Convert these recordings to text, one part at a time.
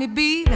me be.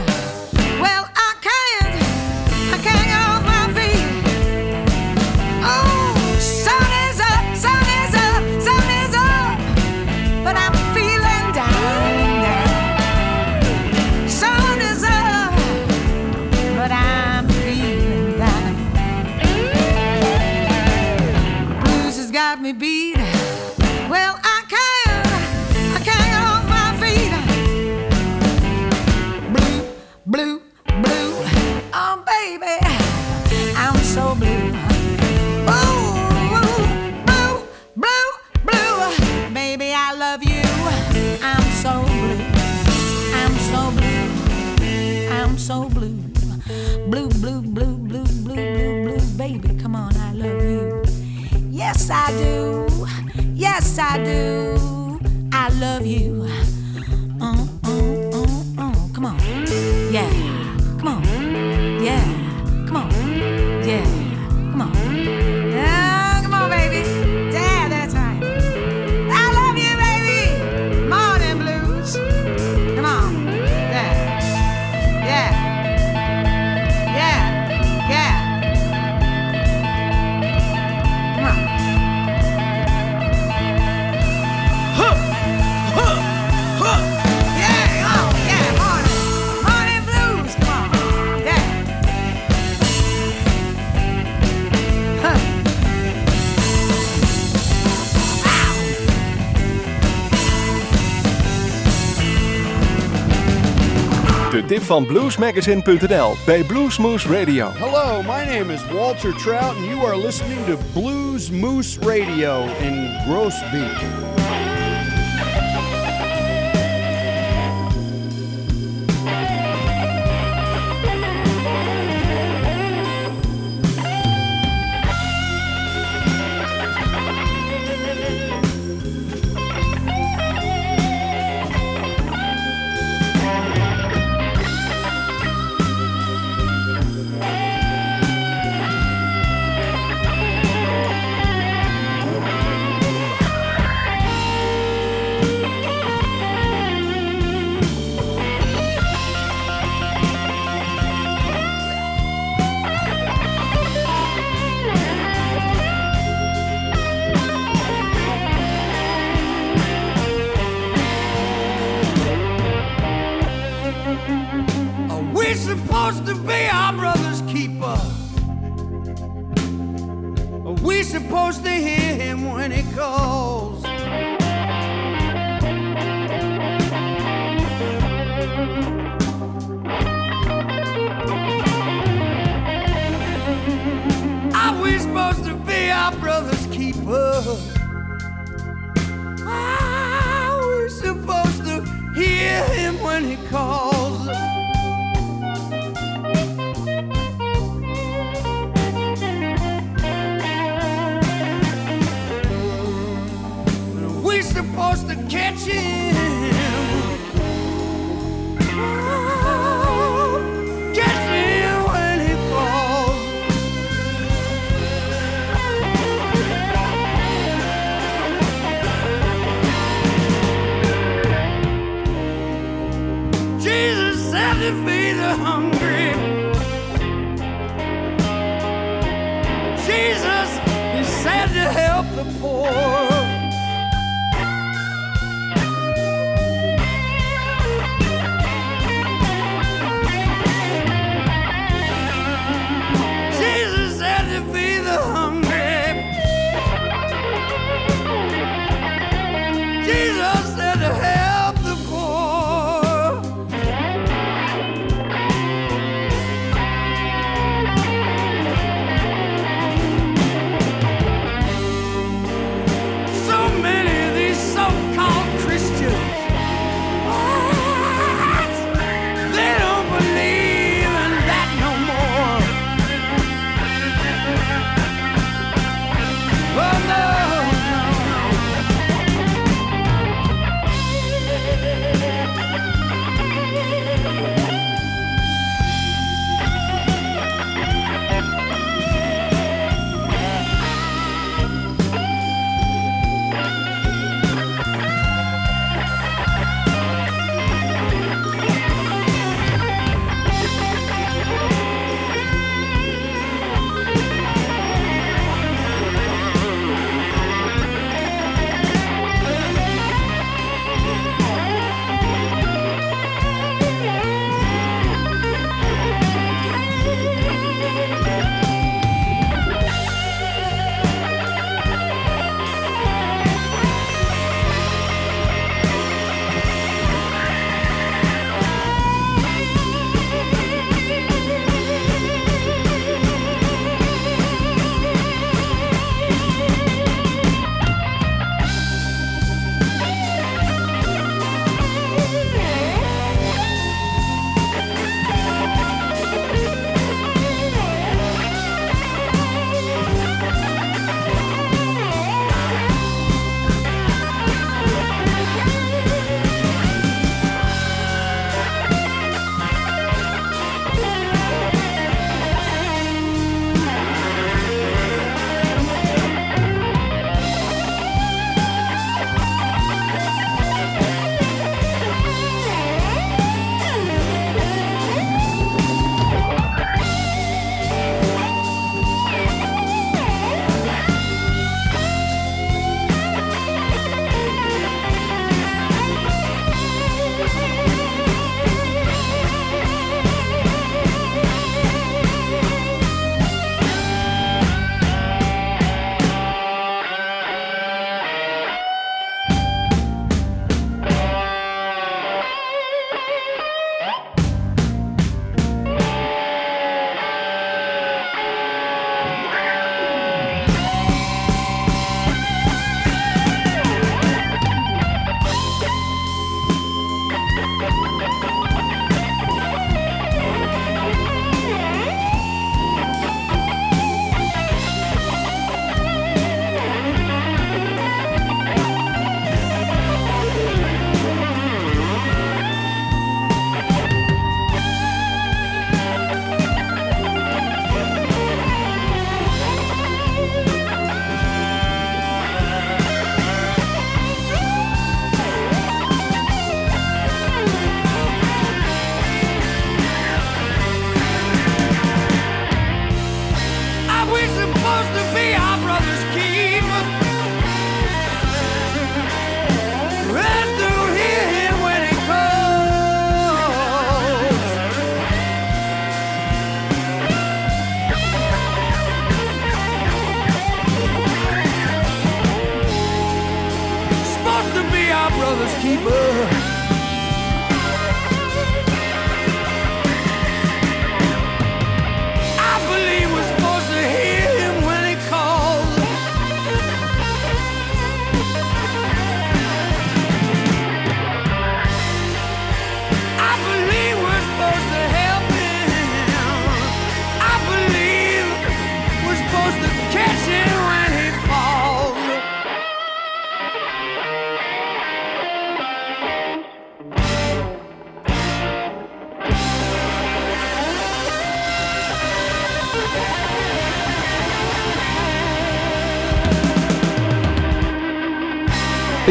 I do. I love you. Van bluesmagazine.nl bij Bluesmoose Radio. Hello, my name is Walter Trout, and you are listening to Bluesmoose Radio in Groesbeek.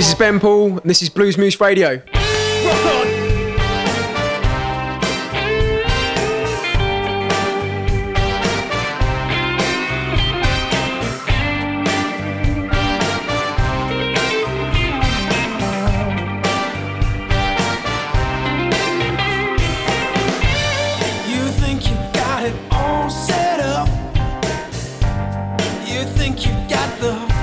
This is Ben Poole, and this is Bluesmoose Radio. you think you got the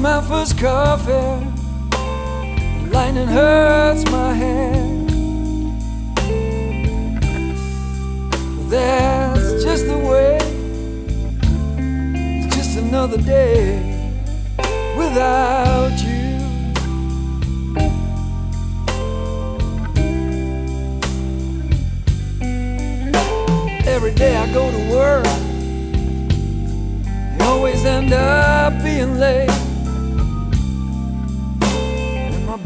my first coffee. Lightning hurts my hand. That's just the way. It's just another day without you. Every day I go to work, I always end up being late.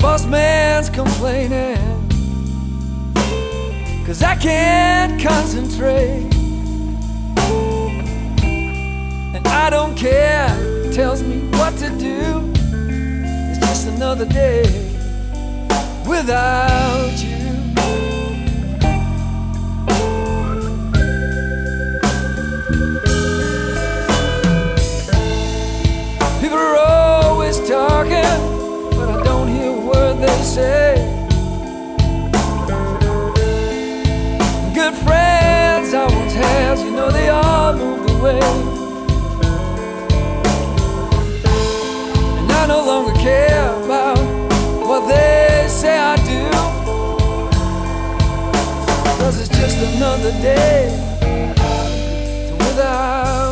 Boss man's complaining, cause I can't concentrate. And I don't care, tells me what to do. It's just another day without you. Say. Good friends I once had, you know, they all moved away. And I no longer care about what they say I do. Cause it's just another day without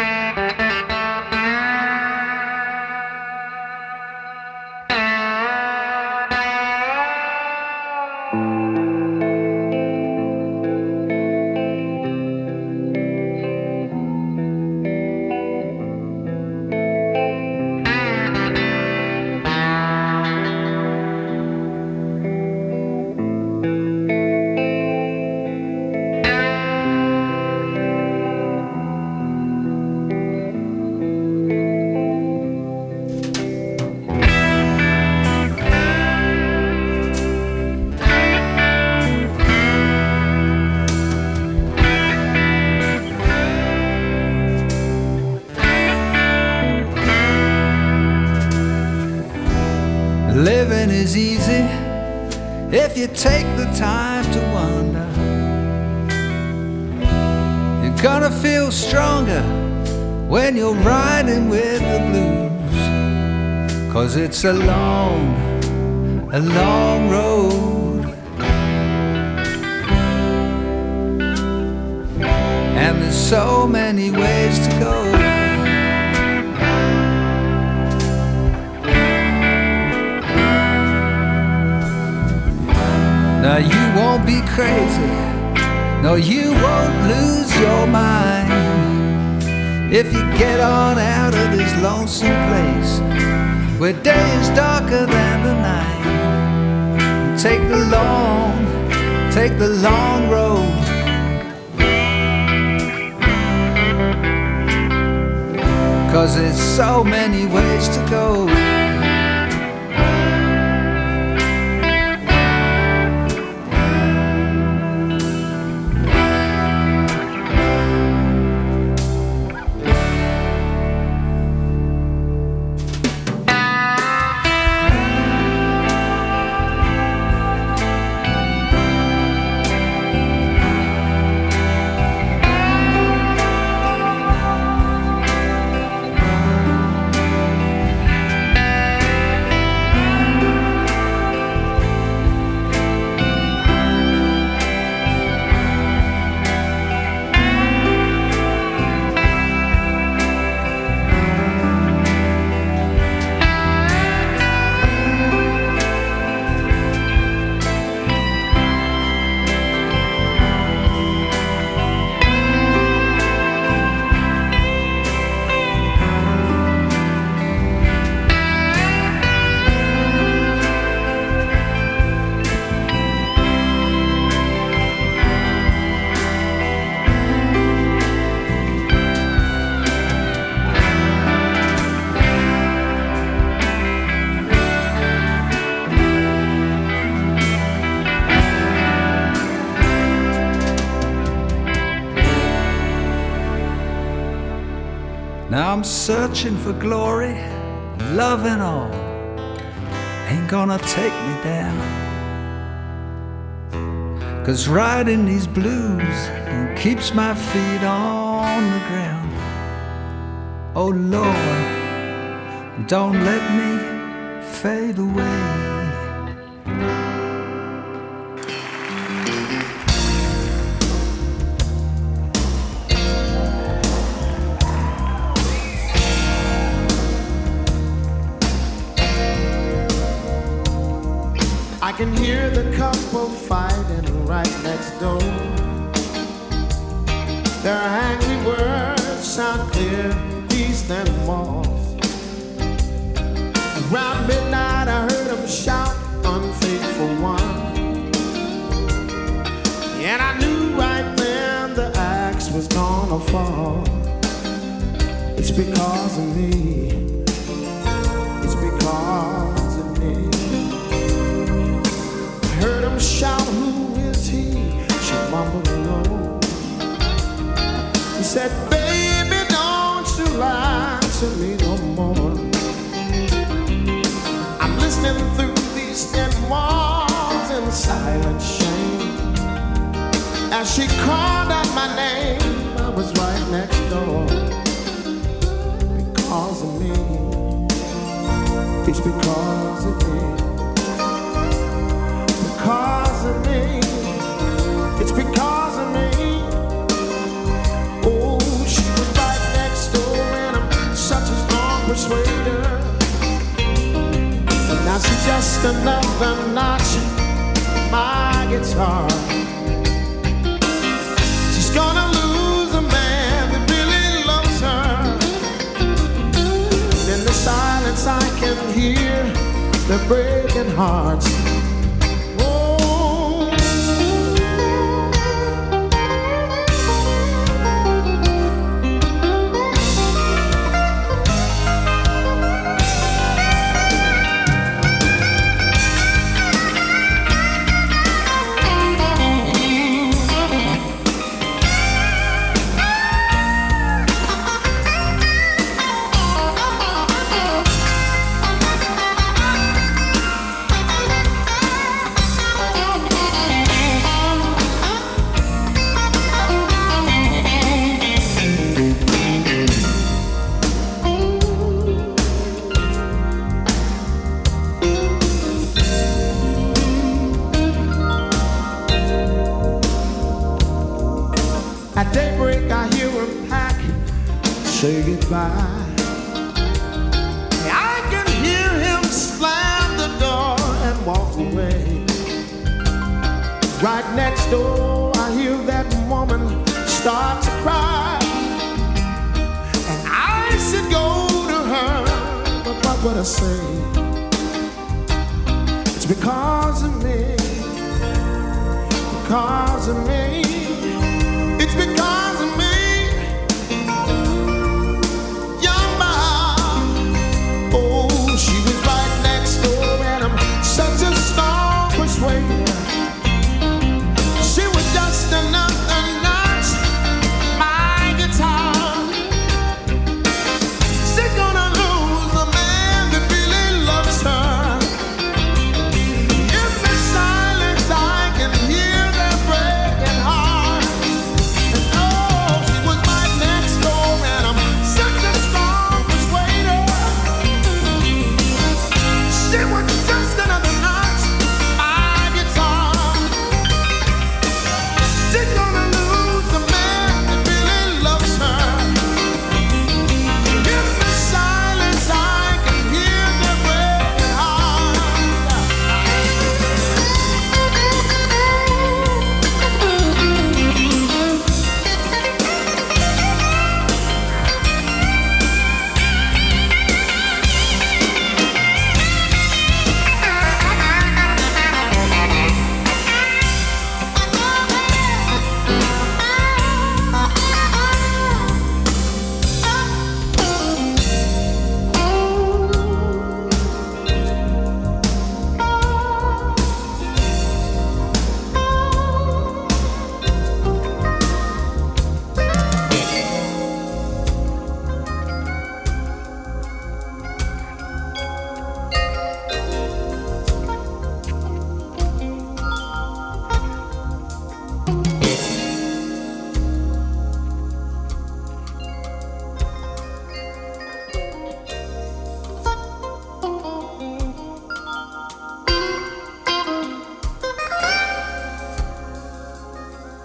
Be crazy. No, you won't lose your mind if you get on out of this lonesome place where day is darker than the night. Take the long, take the long road. Cause there's so many ways to go. Now I'm searching for glory, love and all. Ain't gonna take me down. Cause riding these blues keeps my feet on the ground. Oh Lord, don't let me fade away. I can hear the couple fighting right next door. Their angry words sound clear, east and west. Around midnight, I heard them shout, unfaithful one. And I knew right then the axe was gonna fall. It's because of me. Shout, Who is he? She mumbled low. He said, Baby, don't you lie to me no more. I'm listening through these thin walls in silent shame. As she called out my name, I was right next door. Because of me, it's because of me just another notch in my guitar. She's gonna lose a man that really loves her. And in the silence, I can hear the breaking hearts. say.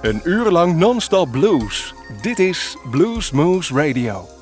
Een uur lang non-stop blues. Dit is Blues Moose Radio.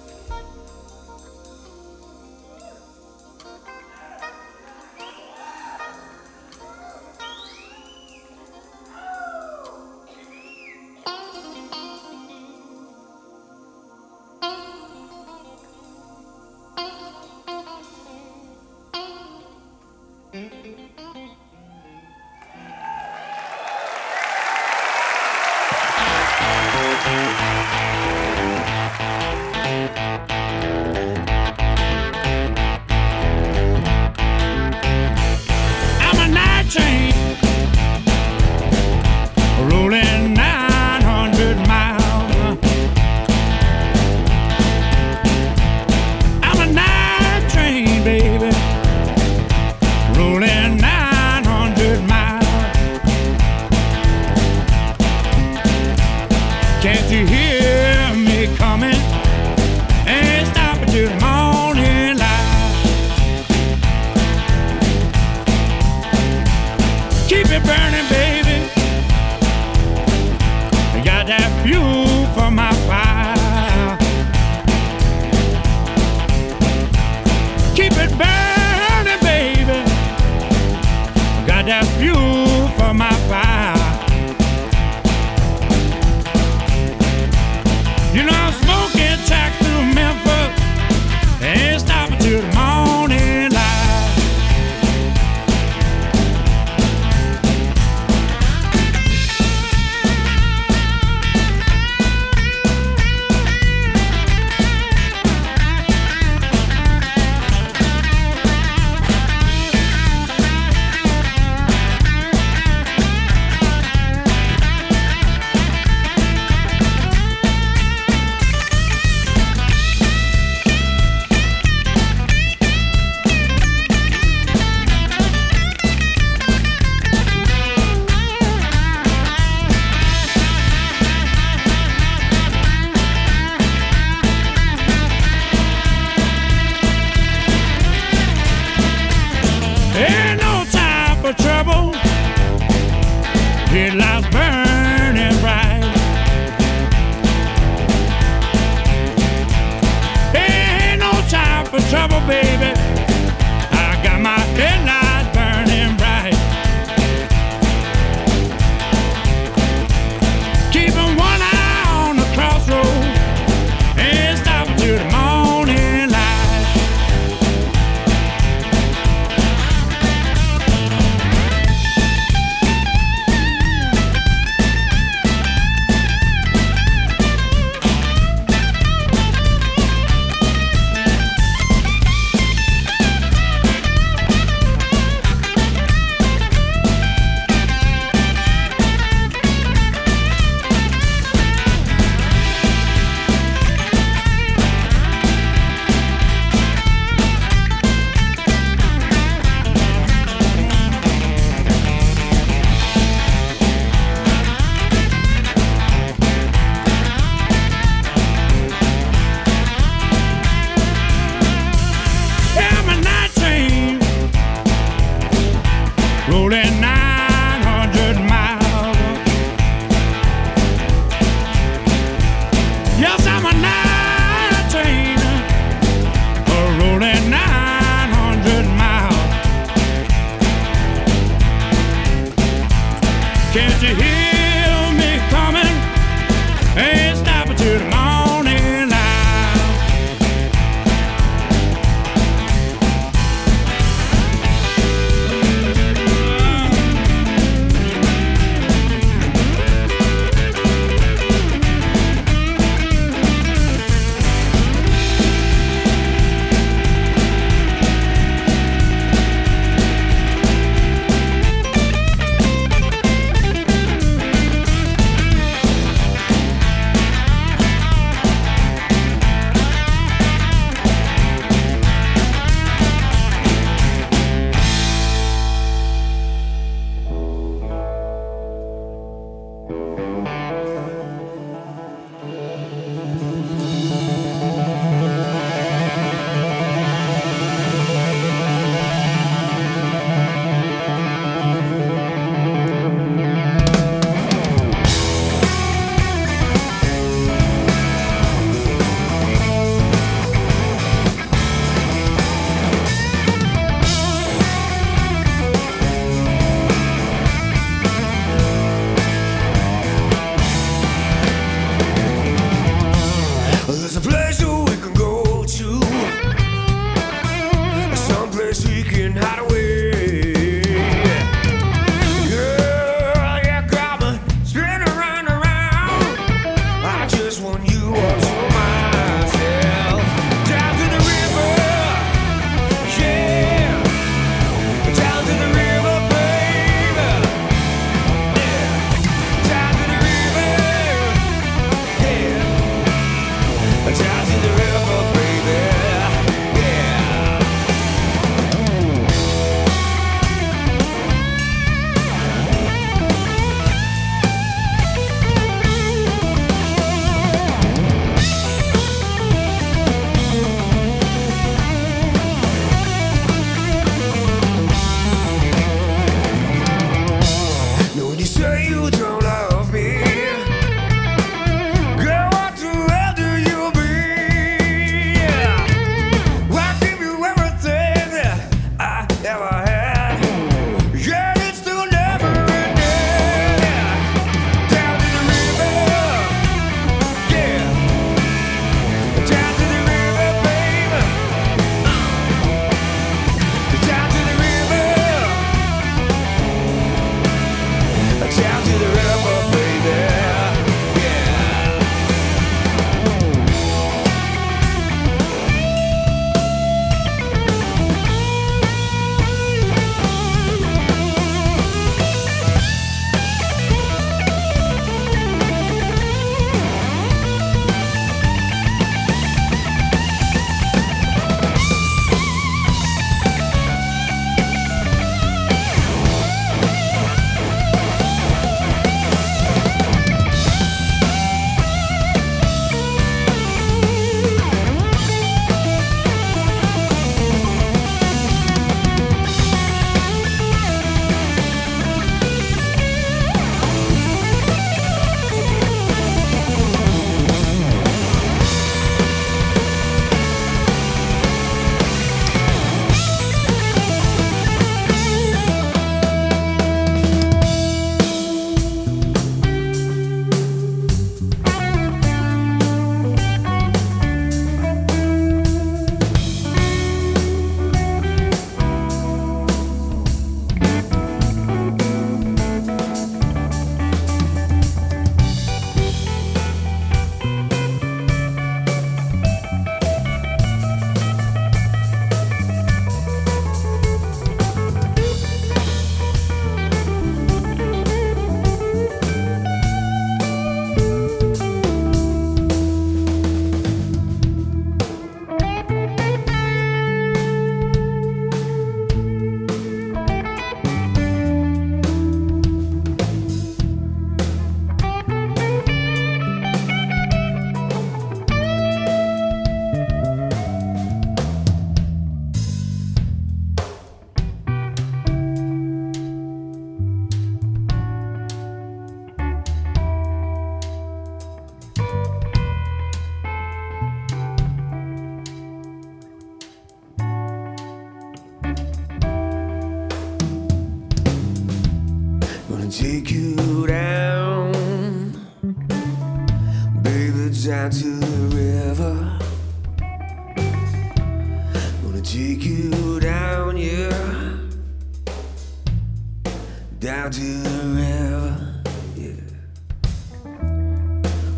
now to ever. Yeah.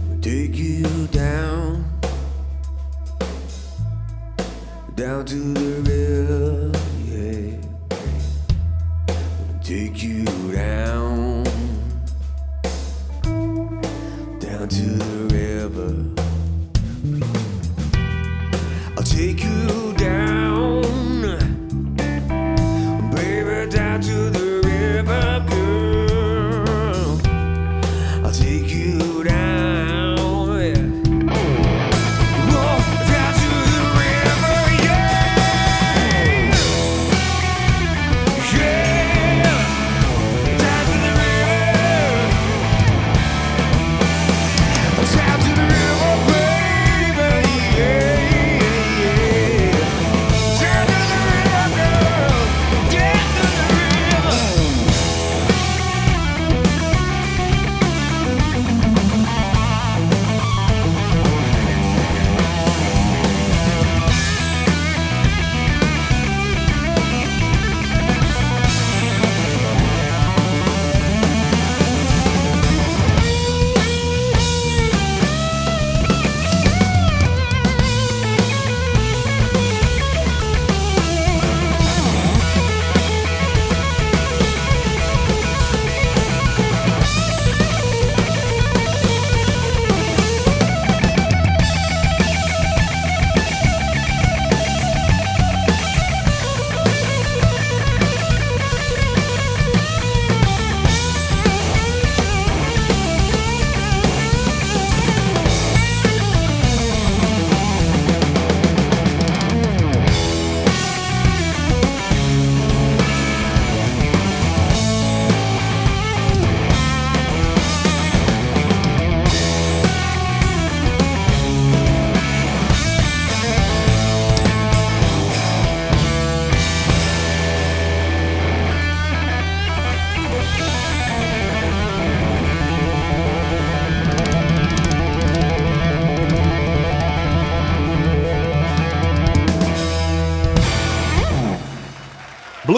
We'll take you down, down to the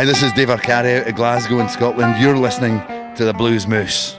Hi, this is Dave Arcari out of Glasgow in Scotland. You're listening to the Bluesmoose.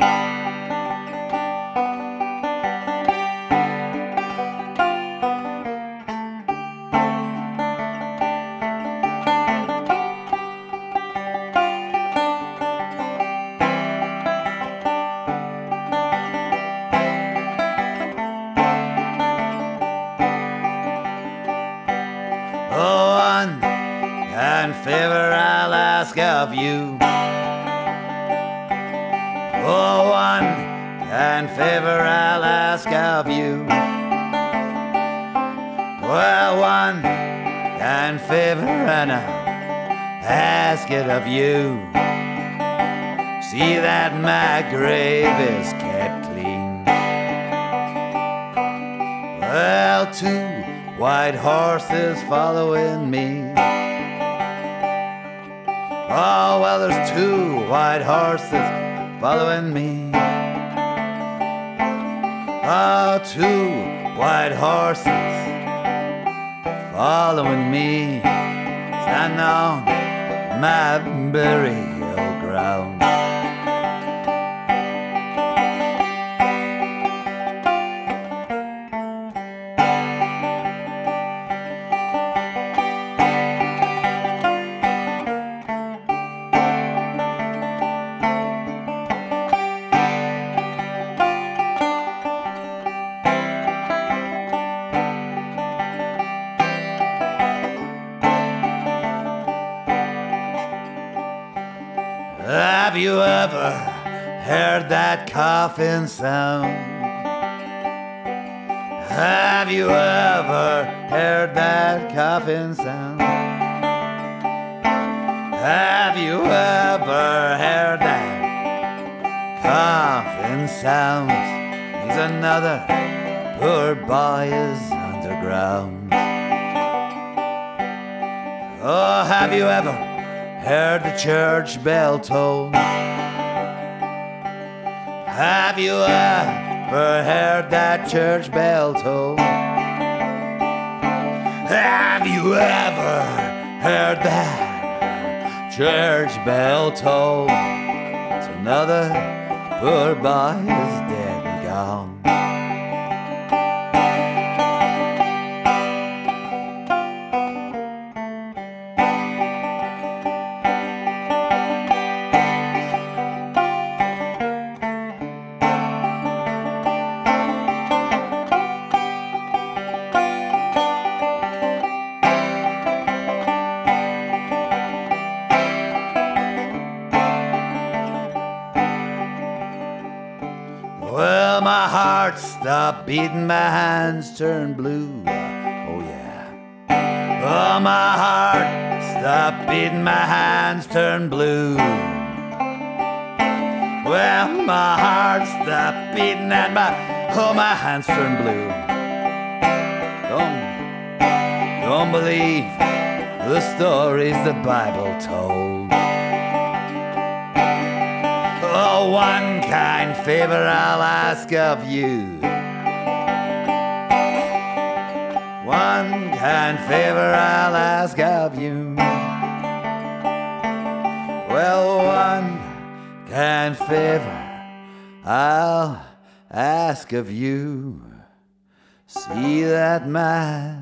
White horses following me. Have you ever heard that coffin sound? Have you ever heard that coffin sound? Have you ever heard that coffin sound? He's another poor boy is underground. Oh, have you ever heard the church bell toll? Have you ever heard that church bell toll? Have you ever heard that church bell toll? It's another boy beating, my hands turned blue. Oh, yeah. Oh, my heart stopped beating, my hands turned blue. Well, my heart stopped beating, and my, oh, my hands turned blue. Don't, don't believe the stories the Bible told. Oh, one kind favor I'll ask of you. One kind favor I'll ask of you. Well, one kind favor I'll ask of you. See that my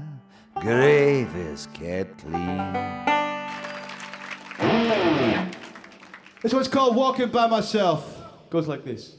grave is kept clean. This one's called Walking by Myself. Goes like this.